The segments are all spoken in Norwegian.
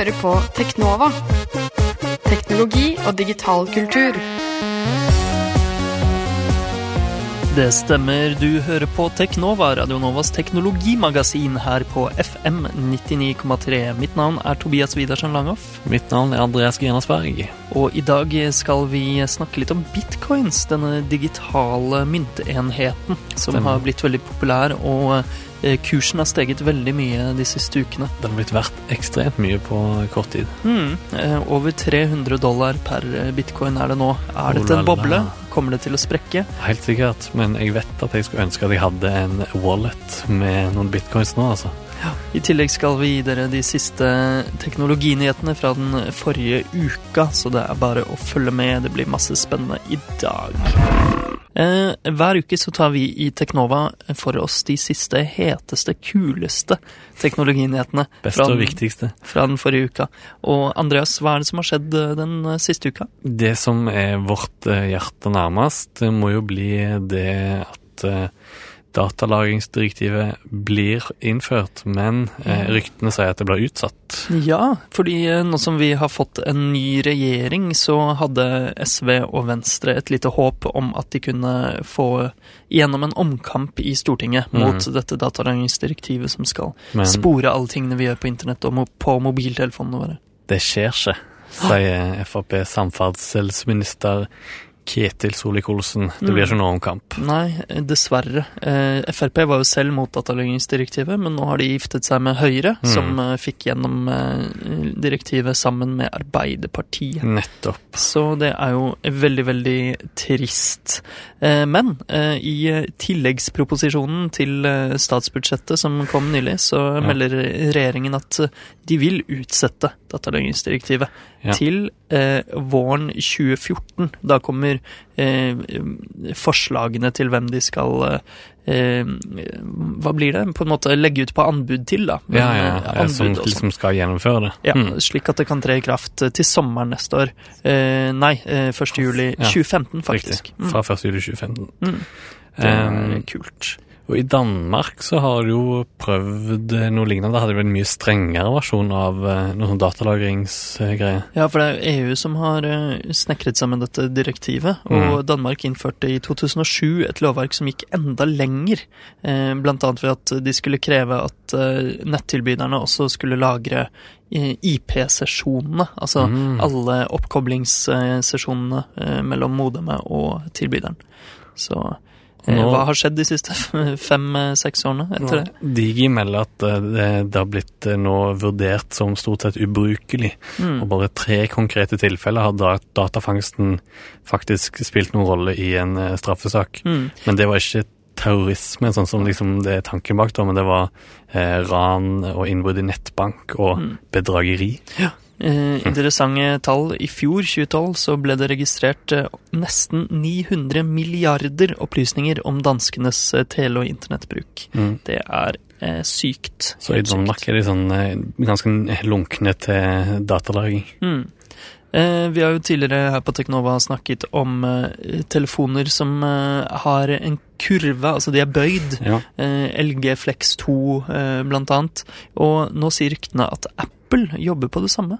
hører på Teknova. Teknologi og digital kultur. Det stemmer, du hører på Teknova, Radionovas teknologimagasin her på FM 99,3. Mitt navn er Tobias Widersen Langhoff. Mitt navn er Andreas Grenasberg. Og i dag skal vi snakke litt om bitcoins, denne digitale myntenheten som Stemmer. har blitt veldig populær, og kursen har steget veldig mye de siste ukene. Den har blitt verdt ekstremt mye på kort tid. Mm, eh, over 300 dollar per eh, bitcoin er det nå. Er dette en boble? Kommer det til å sprekke? Helt sikkert, men jeg vet at jeg skulle ønske at jeg hadde en wallet med noen bitcoins nå, altså. I tillegg skal vi gi dere de siste teknologinyhetene fra den forrige uka, så det er bare å følge med. Det blir masse spennende i dag. Eh, hver uke så tar vi i Teknova for oss de siste heteste, kuleste teknologinyhetene Beste og den, viktigste. fra den forrige uka. Og Andreas, hva er det som har skjedd eh, den eh, siste uka? Det som er vårt hjerte nærmest, det må jo bli det at datalagringsdirektivet blir innført, men eh, ryktene sier at det blir utsatt. Ja, fordi eh, nå som vi har fått en ny regjering, så hadde SV og Venstre et lite håp om at de kunne få gjennom en omkamp i Stortinget mot mot dette datalagringsdirektivet som skal Men spore alle tingene vi gjør på internett og på mobiltelefonene våre. det skjer ikke, sier Frp samferdselsminister Ketil Solvik-Olsen. Det blir Mm. ikke noe omkamp. Nei, dessverre. Eh, Frp var jo selv mot datalagringsdirektivet, men nå har de giftet seg med Høyre, mm. som eh, fikk gjennom eh, direktivet sammen med Arbeiderpartiet. Nettopp. Så det er jo veldig, veldig trist. Eh, Men eh, i tilleggsproposisjonen til eh, statsbudsjettet som kom nylig, så Ja. melder regjeringen at de vil utsette datalagringsdirektivet Ja. til våren 2014. Da kommer forslagene til hvem de skal eh, eh, Hva blir det? På en måte legge ut på anbud til, da. Ja, ja, eh, ja, som sånn. liksom skal gjennomføre det. Ja, Mm. slik at det kan tre i kraft eh, til sommeren neste år. Eh, nei, eh, 1. juli Ja, 2015, faktisk. Riktig. Fra 1. juli 2015. Mm. Det er Um, kult. Og i Danmark så har de jo prøvd eh, noe lignende. Da hadde de en mye strengere versjon av noen sånn datalagringsgreier. Ja, for det er EU som har eh, snekret sammen dette direktivet, og Mm. Danmark innførte i 2007 et lovverk som gikk enda lenger, eh, blant annet ved at de skulle kreve at eh, nettilbyderne også skulle lagre eh, IP-sesjonene, altså Mm. alle oppkoblingssesjonene eh, mellom modemet og tilbyderen. Så eh, Nå- hva har skjedd de siste fem-seks årene etter det? Digi melder at eh, det, det har blitt eh, nå vurdert som stort sett ubrukelig. Mm. Og bare tre konkrete tilfeller har da- datafangsten faktisk spilt noen rolle i en eh, straffesak. Mm. Men det var ikke terrorisme, sånn som liksom det er tanken bak, da, men det var eh, ran og innbrudd i nettbank og Mm. bedrageri. Eh, interessante tall. I fjor, 2012, så ble det registrert eh, nesten 900 milliarder opplysninger om danskenes eh, tele- og internettbruk. Mm. Det er eh, sykt. Så i Danmark er de sånn eh, ganske lunkne til datalagring. Mm. Eh, vi har jo tidligere her på Teknova snakket om telefoner som har en kurve, altså de er bøyd. Ja. LG Flex 2 eh, blant annet. Og nå sier ryktene at Apple jobber på det samme.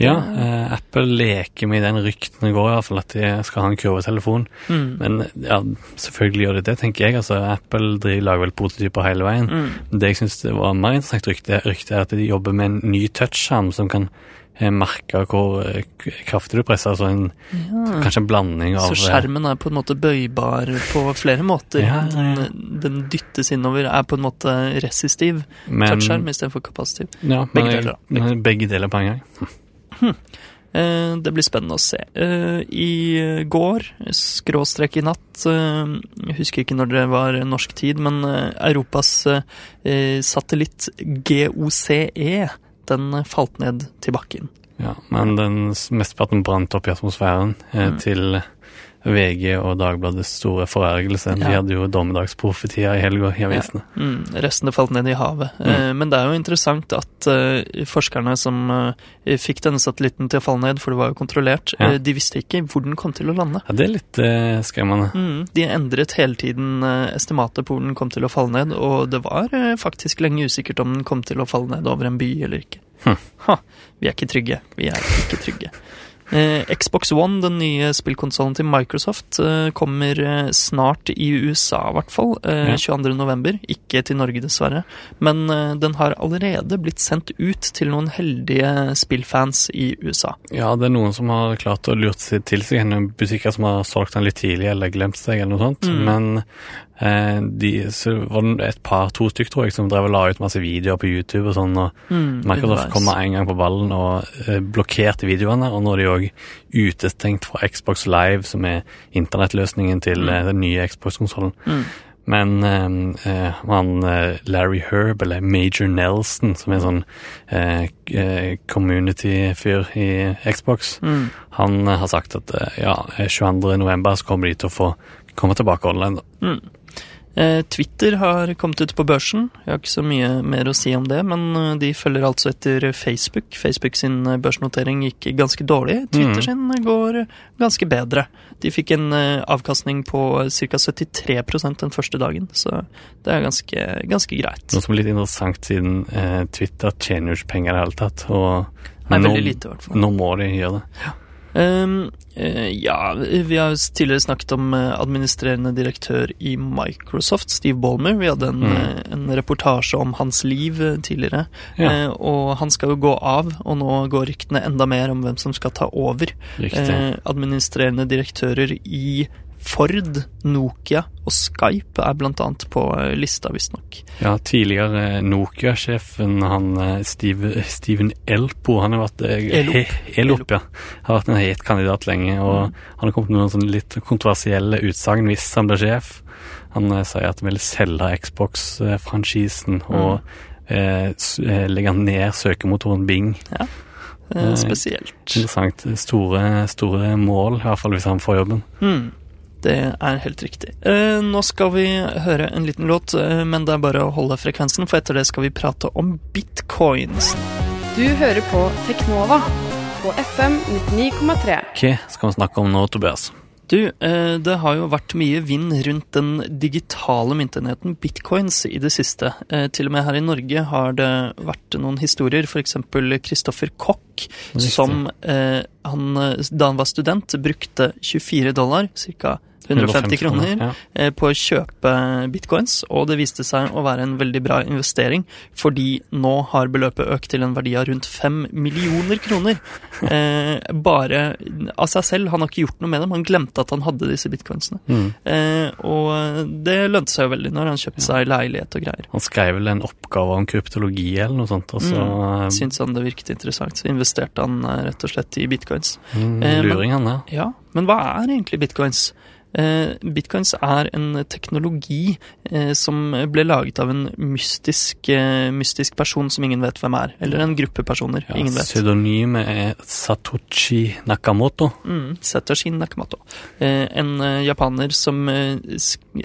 Ja, eh, Apple leker med den ryktene går, i hvert fall at de skal ha en kurvetelefon. Mm. Men ja, selvfølgelig gjør de det, tenker jeg. Altså, Apple driver, lager vel prototyper hele veien. Mm. Det jeg syns var mer interessant rykte, rykte, er at de jobber med en ny touchskjerm som kan eh, merke hvor eh, kraftig du presser. Altså en, Ja. kanskje en blanding av Så eh, skjermen er på en måte bøybar på flere måter. Ja. Den, den dyttes innover, er på en måte resistiv touchskjerm istedenfor kapasitiv. Ja, Begge men- deler, da. men Begge deler på en gang. Eh, det blir spennende å se. Eh, I går, skråstrek i natt, eh, jeg husker ikke når det var norsk tid, men Europas satellitt GOCE, den falt ned til bakken. Ja, men den mesteparten brant opp i atmosfæren Mm. til VG og Dagbladets store forergelse. De Ja. hadde jo dommedagsprofetier i helga i avisene. Mm, restene falt ned i havet. Mm. Eh, men det er jo interessant at eh, forskerne som eh, fikk denne satellitten til å falle ned, for det var jo kontrollert, Ja. de visste ikke hvor den kom til å lande. Ja, det er litt skremmende. Mm, de endret hele tiden estimatet på hvor den kom til å falle ned, og det var faktisk lenge usikkert om den kom til å falle ned over en by eller ikke. Hm. Ha, vi er ikke trygge. Vi er ikke trygge. Eh, Xbox One, den nye spillkonsollen til Microsoft, eh, kommer eh, snart i USA, i hvert fall. Eh, Ja. 22. november. Ikke til Norge, dessverre. Men den har allerede blitt sendt ut til noen heldige spillfans i USA. Ja, det er noen som har klart å lurt seg til seg en butikker som har solgt den litt tidlig eller glemt seg eller noe sånt. Mm. Men de, så var det et par, to stykker tror jeg, som drev og la ut masse videoer på YouTube og sånn, og Mm, Microsoft kom med en gang på ballen og eh, blokkerte videoene, og nå er de òg utestengt fra Xbox Live, som er internettløsningen til Mm. eh, den nye Xbox-konsollen. Mm. Men eh, eh, han eh, Larry Herb, eller Major Nelson, som er en sånn eh, eh, community-fyr i Xbox, Mm. han eh, har sagt at eh, ja, 22. november så kommer de til å få komme tilbake online. da. Mm. Eh, Twitter har kommet ut på børsen. Jeg har ikke så mye mer å si om det, men eh, de følger altså etter Facebook. Facebook sin eh, børsnotering gikk ganske dårlig. Twitter Mm. sin går ganske bedre. De fikk en avkastning på ca. 73% den første dagen, så det er ganske, ganske greit. Noe som er litt interessant siden eh, Twitter tjener jo ikke penger i det hele tatt. Og er nå, lite, nå må de gjøre det. Um, ja, vi har tidligere snakket om eh, administrerende direktør i Microsoft, Steve Ballmer. Vi hadde en, Mm. eh, en reportasje om hans liv tidligere. Ja. Og han skal jo gå av, og nå går ryktene enda mer om hvem som skal ta over. Eh, administrerende direktører i Ford, Nokia og Skype er blant annet på eh, lista, visstnok. Ja, tidligere Nokia-sjefen, han eh, Steve, Steven Elpo, han har vært eh, Elop. he- Elop, ja. Har vært en het kandidat lenge, og Mm. han har kommet med noen sånne litt kontroversielle utsagn hvis han blir sjef. Han eh, sier at han vil selge Xbox-franchisen og eh, eh, legge ned søkemotoren Bing. Ja, Eh, spesielt. Interessant. Store, store mål, i hvert fall hvis han får jobben. Mm, det er helt riktig. Eh, nå skal vi høre en liten låt, eh, men det er bare å holde frekvensen, for etter det skal vi prate om bitcoins. Du hører på Teknova på FM 99,3. Hva skal vi snakke om nå, Tobias? Du, eh, det har jo vært mye vind rundt den digitale myntenheten bitcoins i det siste. Til og med her i Norge har det vært noen historier, f.eks. Christoffer Koch, som eh, han, da han var student, brukte 24 dollar, ca. 150 kroner, Ja. eh, på å kjøpe bitcoins, og det viste seg å være en veldig bra investering, fordi nå har beløpet økt til en verdi av rundt 5 millioner kroner. Eh, bare av seg selv. Han har ikke gjort noe med dem, han glemte at han hadde disse bitcoinsene. Mm. Eh, og det lønte seg jo veldig når han kjøpte seg leilighet og greier. Han skrev vel en oppgave om kryptologi eller noe sånt, og så Mm. Syntes han det virket interessant, så investerte han eh, rett og slett i bitcoins. mm, Eh, luring han der. Ja, men hva er egentlig bitcoins? Eh, bitcoins er en teknologi eh, som ble laget av en mystisk, eh, mystisk person som ingen vet hvem er. Eller en gruppe personer Ja, ingen vet. Pseudonymet er Satoshi Nakamoto. Mm, Satoshi Nakamoto. En japaner som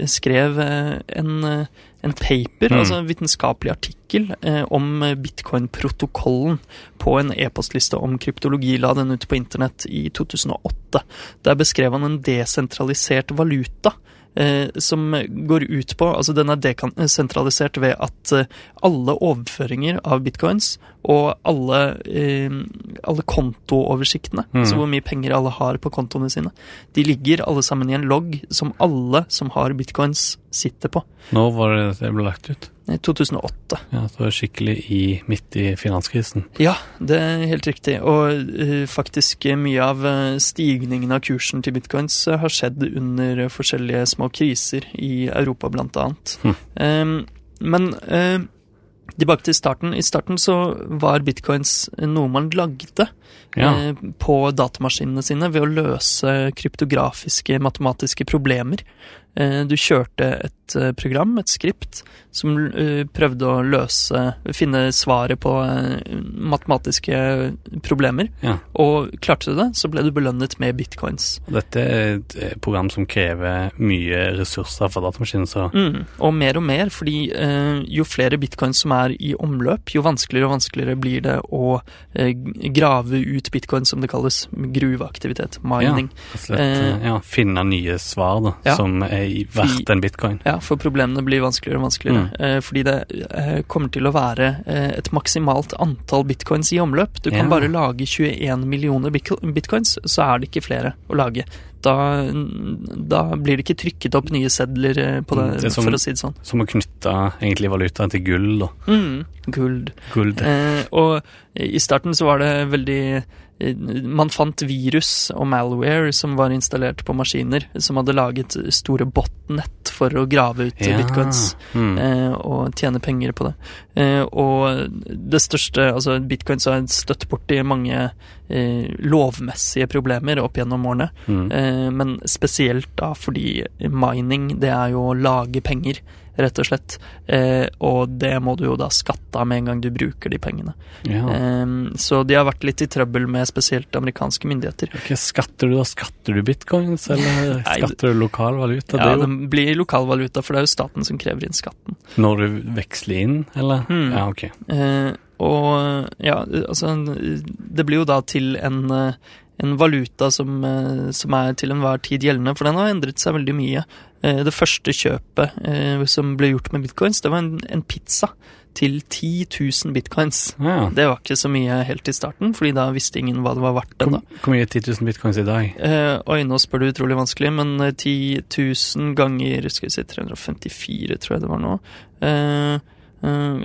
skrev en, en paper, Mm. altså en vitenskapelig artikkel, eh, om eh, bitcoin-protokollen på en e-postliste om kryptologi. La den ut på internett i 2008. Der beskrev han en desentralisert valuta. Eh, som går ut på Altså, den er desentralisert ved at eh, alle overføringer av bitcoins og alle, eh, alle kontooversiktene, Mm. så hvor mye penger alle har på kontoene sine, de ligger alle sammen i en logg som alle som har bitcoins, sitter på. Nå var det det ble lagt ut. I 2008. Ja, det var skikkelig i, midt i finanskrisen. Ja, det er helt riktig. Og eh, faktisk eh, mye av eh, stigningen av kursen til bitcoins eh, har skjedd under eh, forskjellige små kriser i Europa, blant annet. Hm. Em, men eh, tilbake til starten. I starten så var bitcoins noe man lagde Ja. eh, på datamaskinene sine ved å løse kryptografiske matematiske problemer. Eh, du kjørte et eh, program, et skript, som eh, prøvde å løse Finne svaret på eh, matematiske problemer. Ja. Og klarte du det, så ble du belønnet med bitcoins. Dette er et program som krever mye ressurser for datamaskinen, så Mm, og mer og mer, fordi jo flere bitcoins som er i omløp, jo vanskeligere og vanskeligere blir det å grave ut bitcoin, som det kalles. Gruveaktivitet. Mining. Ja, slett eh, ja, finne nye svar da, Ja. som er verdt en bitcoin. Ja, for problemene blir vanskeligere og vanskeligere. Mm. Eh, fordi det eh, kommer til å være eh, et maksimalt antall bitcoins i omløp. Du kan Ja. bare lage 21 millioner bitcoins, så er det ikke flere å lage. Da, da blir det ikke trykket opp nye sedler på det, Mm, det er som- for å si det sånn. Som å knytte egentlig valutaen til gull, da. Mm, guld. Guld. Eh, og i starten så var det veldig Man fant virus og malware som var installert på maskiner, som hadde laget store botnett for å grave ut Ja. bitcoins Mm. og tjene penger på det. Eh, og det største Altså, bitcoins har støtt borti mange eh, lovmessige problemer opp gjennom årene, Mm. men spesielt da fordi mining, det er jo å lage penger. Rett og slett. Eh, og det må du jo da skatte av med en gang du bruker de pengene. Ja. Eh, så de har vært litt i trøbbel med spesielt amerikanske myndigheter. Okay, skatter du da? Skatter du bitcoins, eller Nei, skatter du lokal valuta? Ja, det jo det blir lokal valuta, for det er jo staten som krever inn skatten. når du veksler inn, eller? Mm. Ja, ok. Eh, og ja, altså Det blir jo da til en, eh, en valuta som, eh, som er til enhver tid gjeldende, for den har endret seg veldig mye. Eh, det første kjøpet eh, som ble gjort med bitcoins, det var en, en pizza til 10 000 bitcoins. Ja. Det var ikke så mye helt i starten, fordi da visste ingen hva det var verdt ennå. hvor mye er 10 000 bitcoins i dag? Eh, oi, nå spør du utrolig vanskelig, men eh, 10 000 ganger skal vi si 354, tror jeg det var nå. Eh,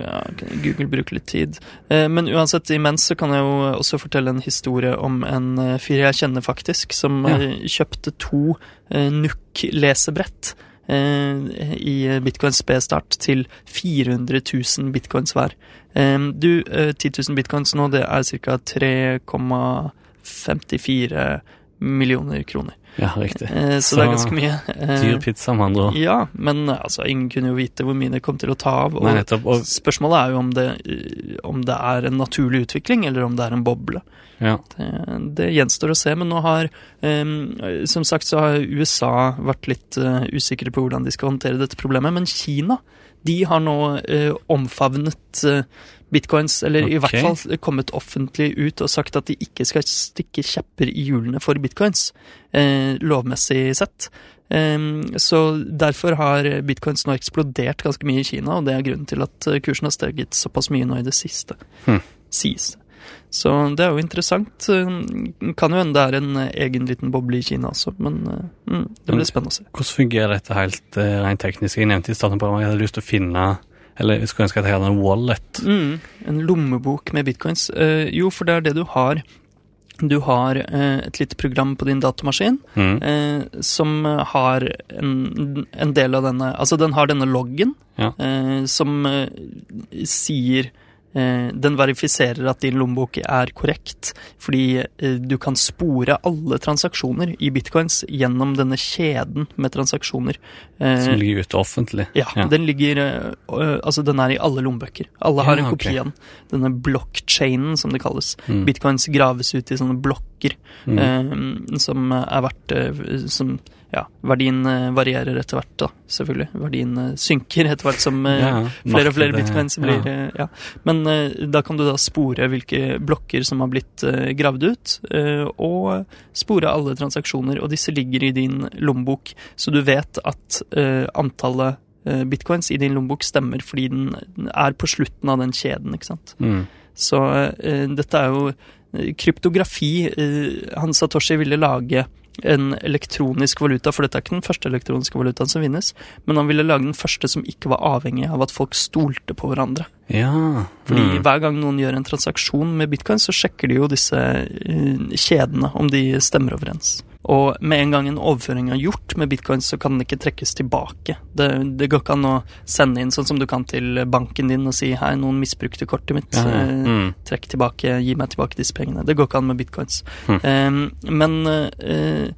ja, Google bruker litt tid. Eh, men uansett, imens så kan jeg jo også fortelle en historie om en eh, fyr jeg kjenner faktisk, som Ja. eh, kjøpte to NUK-lesebrett. I bitcoins spestart til 400 000 bitcoins hver. Du, eh, 10 000 bitcoins nå, det er ca. 3,54 millioner kroner. Ja, riktig. Så, så, det er ganske mye. Eh, Dyr pizza, med andre ord. ja, men altså, ingen kunne jo vite hvor mye det kom til å ta av. Og Nei, nettopp. Og spørsmålet er jo om det, eh, om det er en naturlig utvikling, eller om det er en boble. Ja. Det, det gjenstår å se, men nå har um, Som sagt så har USA vært litt uh, usikre på hvordan de skal håndtere dette problemet, men Kina de har nå uh, omfavnet uh, bitcoins, eller i hvert fall kommet offentlig ut og sagt at de ikke skal stikke kjepper i hjulene for bitcoins, eh, lovmessig sett. Um, så derfor har bitcoins nå eksplodert ganske mye i Kina, og det er grunnen til at eh, kursen har steget såpass mye nå i det siste. Hmm. Sies det. Så det er jo interessant. Eh, Kan jo hende det er en eh, egen liten boble i Kina også, men eh, mm, det blir spennende å se. Hvordan fungerer dette helt rent teknisk? Jeg nevnte i starten på at jeg hadde lyst til å finne Eller jeg skulle ønske at jeg hadde en wallet. Mm, en lommebok med bitcoins. Eh, jo, for det er det du har. Du har et lite program på din datamaskin Mm. eh, som har en, en del av denne Altså, den har denne loggen Ja. eh, som sier Den verifiserer at din lommebok er korrekt, fordi eh, du kan spore alle transaksjoner i bitcoins gjennom denne kjeden med transaksjoner. Eh, Som ligger ute offentlig. ja, den ligger Altså, den er i alle lommebøker. Alle har Ja, en kopi av okay. den. Denne blockchainen, som det kalles. Mm. Bitcoins graves ut i sånne blokker Mm. som er verdt Som Ja, verdien øh, varierer etter hvert, da, selvfølgelig. Verdien øh, synker etter hvert som øh, Ja, flere og flere bitcoins blir ja. Ja. Men da kan du da spore hvilke blokker som har blitt gravd ut, og spore alle transaksjoner, og disse ligger i din lommebok, så du vet at antallet bitcoins i din lommebok stemmer fordi den er på slutten av den kjeden, ikke sant. Mm. Så dette er jo kryptografi. Hans han Satoshi ville lage en elektronisk valuta, for dette er ikke den første elektroniske valutaen som vinnes, men han ville lage den første som ikke var avhengig av at folk stolte på hverandre. Ja. Fordi mm. hver gang noen gjør en transaksjon med bitcoin, så sjekker de jo disse eh, kjedene, om de stemmer overens. Og med en gang en overføring er gjort med bitcoin, så kan den ikke trekkes tilbake. Det, det går ikke an å sende inn sånn som du kan til banken din og si hei, noen misbrukte kortet mitt. Ja, eh, Mm. Trekk tilbake, gi meg tilbake disse pengene. Det går ikke an med bitcoins. Mm. Eh, men eh,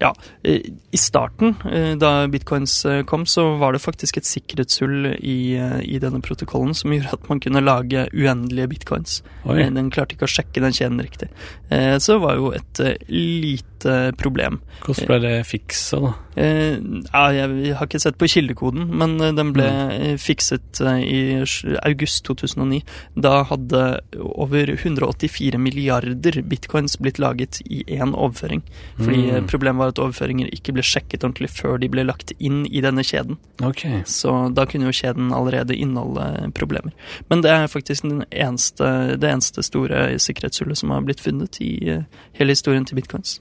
ja, i starten, eh, da bitcoins eh, kom, så var det faktisk et sikkerhetshull i, eh, i denne protokollen som gjorde at man kunne lage uendelige bitcoins. Oi. Den klarte ikke å sjekke den kjeden riktig. Så det var jo et lite problem. Hvordan ble det fiksa, da? Ja, jeg har ikke sett på kildekoden, men den ble eh, fikset i august 2009. Da hadde over 184 milliarder bitcoins blitt laget i én overføring. Fordi Mm. problemet var at overføringer ikke ble sjekket ordentlig før de ble lagt inn i denne kjeden. Okay. Så da kunne jo kjeden allerede inneholde problemer. Men det er faktisk den eneste, det eneste store sikkerhetshullet som har blitt funnet i eh, hele historien til bitcoins.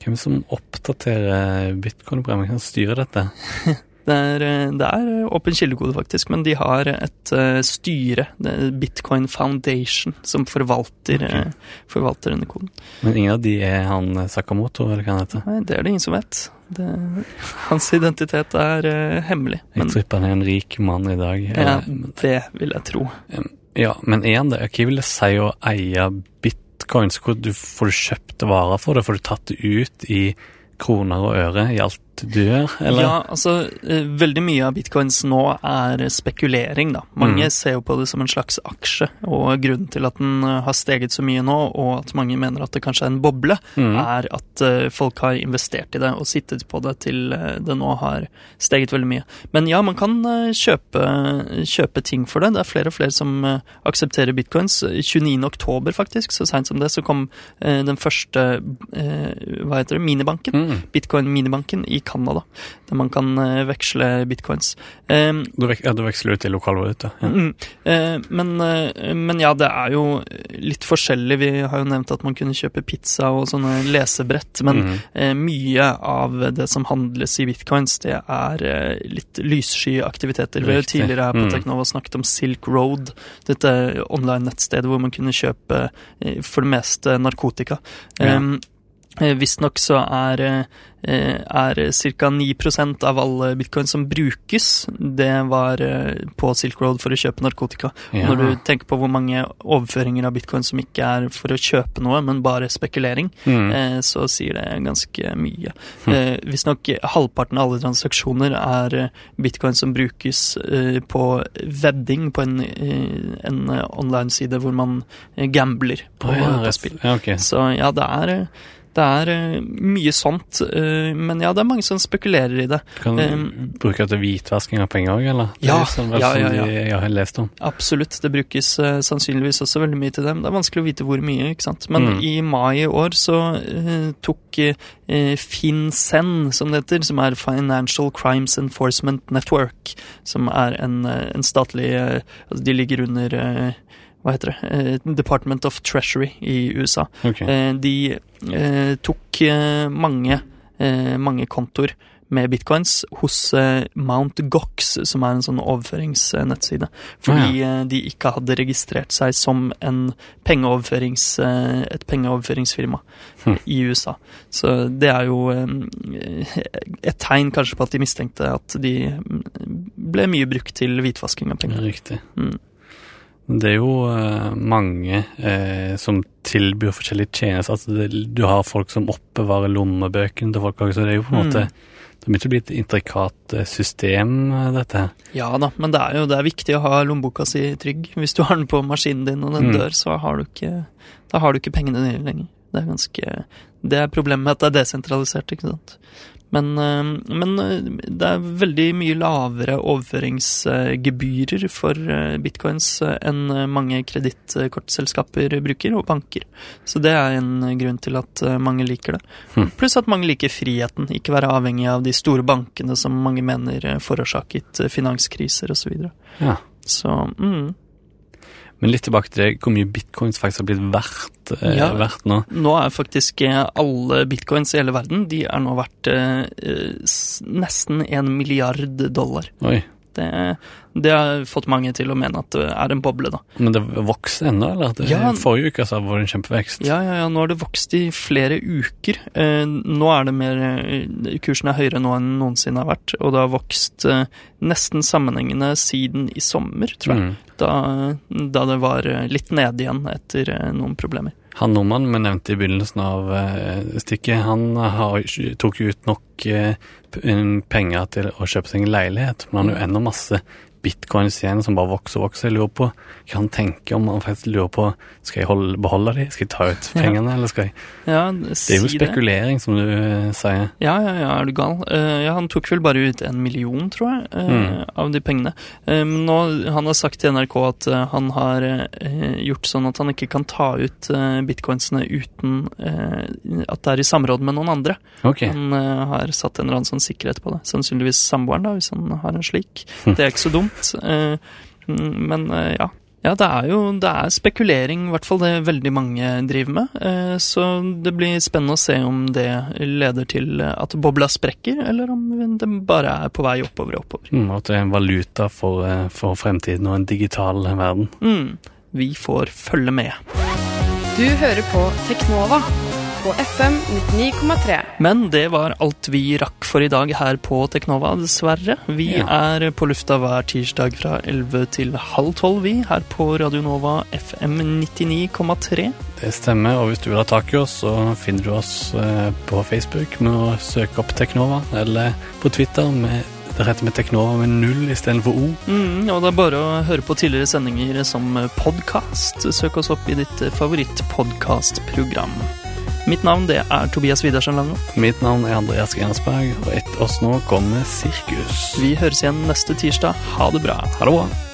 Hvem som oppdaterer bitcoin-programmet? Kan styre dette? Det er, eh, det er åpen kildekode, faktisk, men de har et uh, styre, Bitcoin Foundation, som forvalter, okay. uh, forvalter denne koden. Men ingen av de er han eh, Sakamoto, eller hva han heter? Nei, det er det ingen som vet. Det, hans identitet er uh, hemmelig. Jeg Men tipper han er en rik mann i dag. ja, det vil jeg tro. Ja, men er han det? Hva vil det si å eie bitcoins? Hvor du, får du kjøpt varer for det? Får du tatt det ut i kroner og øre i alt du gjør, eller? Ja, altså, eh, veldig mye av bitcoins nå er spekulering, da. Mange Mm. ser jo på det som en slags aksje, og grunnen til at den eh, har steget så mye nå, og at mange mener at det kanskje er en boble, Mm. er at eh, folk har investert i det og sittet på det til det nå har steget veldig mye. Men ja, man kan kjøpe, kjøpe ting for det. Det er flere og flere som aksepterer bitcoins. 29. oktober, faktisk, så seint som det, så kom den første hva heter det, minibanken. Mm. Bitcoin-minibanken i Canada, der man kan eh, veksle bitcoins. Um, Du, vek ja, du veksler ut i lokalvaluta. Ja. Mm, eh, men, eh, men ja, det er jo litt forskjellig. Vi har jo nevnt at man kunne kjøpe pizza og sånne lesebrett, men eh, mye av det som handles i bitcoins, det er litt lyssky aktiviteter. Vi har jo tidligere her på Mm. Teknova snakket om Silk Road, dette online-nettstedet hvor man kunne kjøpe for det meste narkotika. Ja. Um, Visstnok så er, eh, er ca. 9 av alle bitcoin som brukes, det var eh, på Silk Road for å kjøpe narkotika. Ja. Når du tenker på hvor mange overføringer av bitcoin som ikke er for å kjøpe noe, men bare spekulering, Mm. eh, så sier det ganske mye. Mm. Eh, Visstnok halvparten av alle transaksjoner er eh, bitcoin som brukes eh, på vedding på en, eh, en eh, online-side hvor man eh, gambler på, oh, ja, på spill. Ja, okay. Så ja, det er, eh, det er eh, mye sånt, eh, men ja, det er mange som spekulerer i det. Kan du Um, bruke det til hvitvasking av penger òg, eller? Er Ja, sånn, ja, ja, ja. de- Jeg har lest om. Absolutt, det brukes eh, sannsynligvis også veldig mye til dem. Det er vanskelig å vite hvor mye, ikke sant. Men Mm. i mai i år så tok FinCEN, som det heter, som er Financial Crimes Enforcement Network, som er en, en statlig Altså de ligger under hva heter det? Eh, Department of Treasury i USA. Okay. Eh, de eh, tok mange, eh, mange kontoer med bitcoins hos Mount Gox, som er en sånn overføringsnettside. Fordi eh, de ikke hadde registrert seg som en pengeoverførings, et pengeoverføringsfirma Hm. i USA. Så det er jo et tegn kanskje på at de mistenkte at de mm, ble mye brukt til hvitvasking av penger. Riktig. Mm. Det er jo uh, mange uh, som tilbyr forskjellige tjenester. Altså det, du har folk som oppbevarer lommebøkene til folk også, så det er jo på en Mm. måte Det må ikke bli et intrikat eh, system, dette her. Ja da, men det er jo det er viktig å ha lommeboka si trygg. Hvis du har den på maskinen din og den Mm. dør, så har du ikke Da har du ikke pengene dine lenger. Det er ganske Det er problemet med at det er desentralisert, ikke sant. Men, øh, men øh, det er veldig mye lavere overføringsgebyrer for øh, bitcoins enn mange kredittkortselskaper bruker, og banker. Så det er en grunn til at mange liker det. Hmm. Pluss at mange liker friheten, ikke være avhengig av de store bankene som mange mener forårsaket finanskriser osv. Så, videre. Ja. så mm. Men litt tilbake til det, hvor mye bitcoins faktisk har blitt verdt, eh, Ja. verdt nå. Nå er faktisk eh, alle bitcoins i hele verden De er nå verdt eh, nesten en milliard dollar. Oi. Det, det har fått mange til å mene at det er en boble, da. Men det vokser ennå, eller? Det, Ja. Forrige uke så var det en kjempevekst. Ja, ja, ja, nå har det vokst i flere uker. Eh, nå er det mer eh, Kursen er høyere nå enn noensinne har vært, og det har vokst eh, nesten sammenhengende siden i sommer, tror jeg. Mm. Da, da det var eh, litt nede igjen etter eh, noen problemer. Han nordmannen vi nevnte i begynnelsen av stykket, han har, tok jo ut nok eh, penger til å kjøpe seg en leilighet, men han har jo ennå masse bitcoins igjen som bare vokser og vokser. Jeg lurer på hva han tenker om han faktisk lurer på skal jeg holde, beholde de, skal jeg ta ut pengene, eller skal jeg Ja, Det er jo spekulering, spekulering, som du uh, sier. Ja, ja, ja, er du gal? Uh, ja, han tok vel bare ut en million, tror jeg, uh, Mm. av de pengene. Men nå, han har sagt til NRK at han har gjort sånn at han ikke kan ta ut bitcoinsene uten at det er i samråd med noen andre. Okay. Han har satt en eller annen sånn sikkerhet på det. Sannsynligvis samboeren, da, hvis han har en slik. Det er ikke så dumt. Eh, mm, Men eh, ja. Ja, det er jo det er spekulering, i hvert fall det veldig mange driver med. Eh, Så det blir spennende å se om det leder til at bobla sprekker, eller om det bare er på vei oppover og oppover. Mm, at det er en valuta for, eh, for fremtiden og en digital verden. Mm. Vi får følge med. Du hører på Teknova på FM 99,3. Men det var alt vi rakk for i dag her på Teknova, dessverre. Vi Ja. er på lufta hver tirsdag fra 11 til halv 12, vi, her på Radio Nova FM 99,3. Det stemmer, og hvis du vil ha tak i oss, så finner du oss eh, på Facebook med å søke opp Teknova, eller på Twitter med det heter med Teknova med null istedenfor O. Mm, og det er bare å høre på tidligere sendinger som podkast. Søk oss opp i ditt favorittpodkastprogram. Mitt navn det er Tobias Widersen Lange. Mitt navn er Andreas Grensberg, og etter oss nå kommer Sirkus. Vi høres igjen neste tirsdag. Ha det bra. Ha det bra.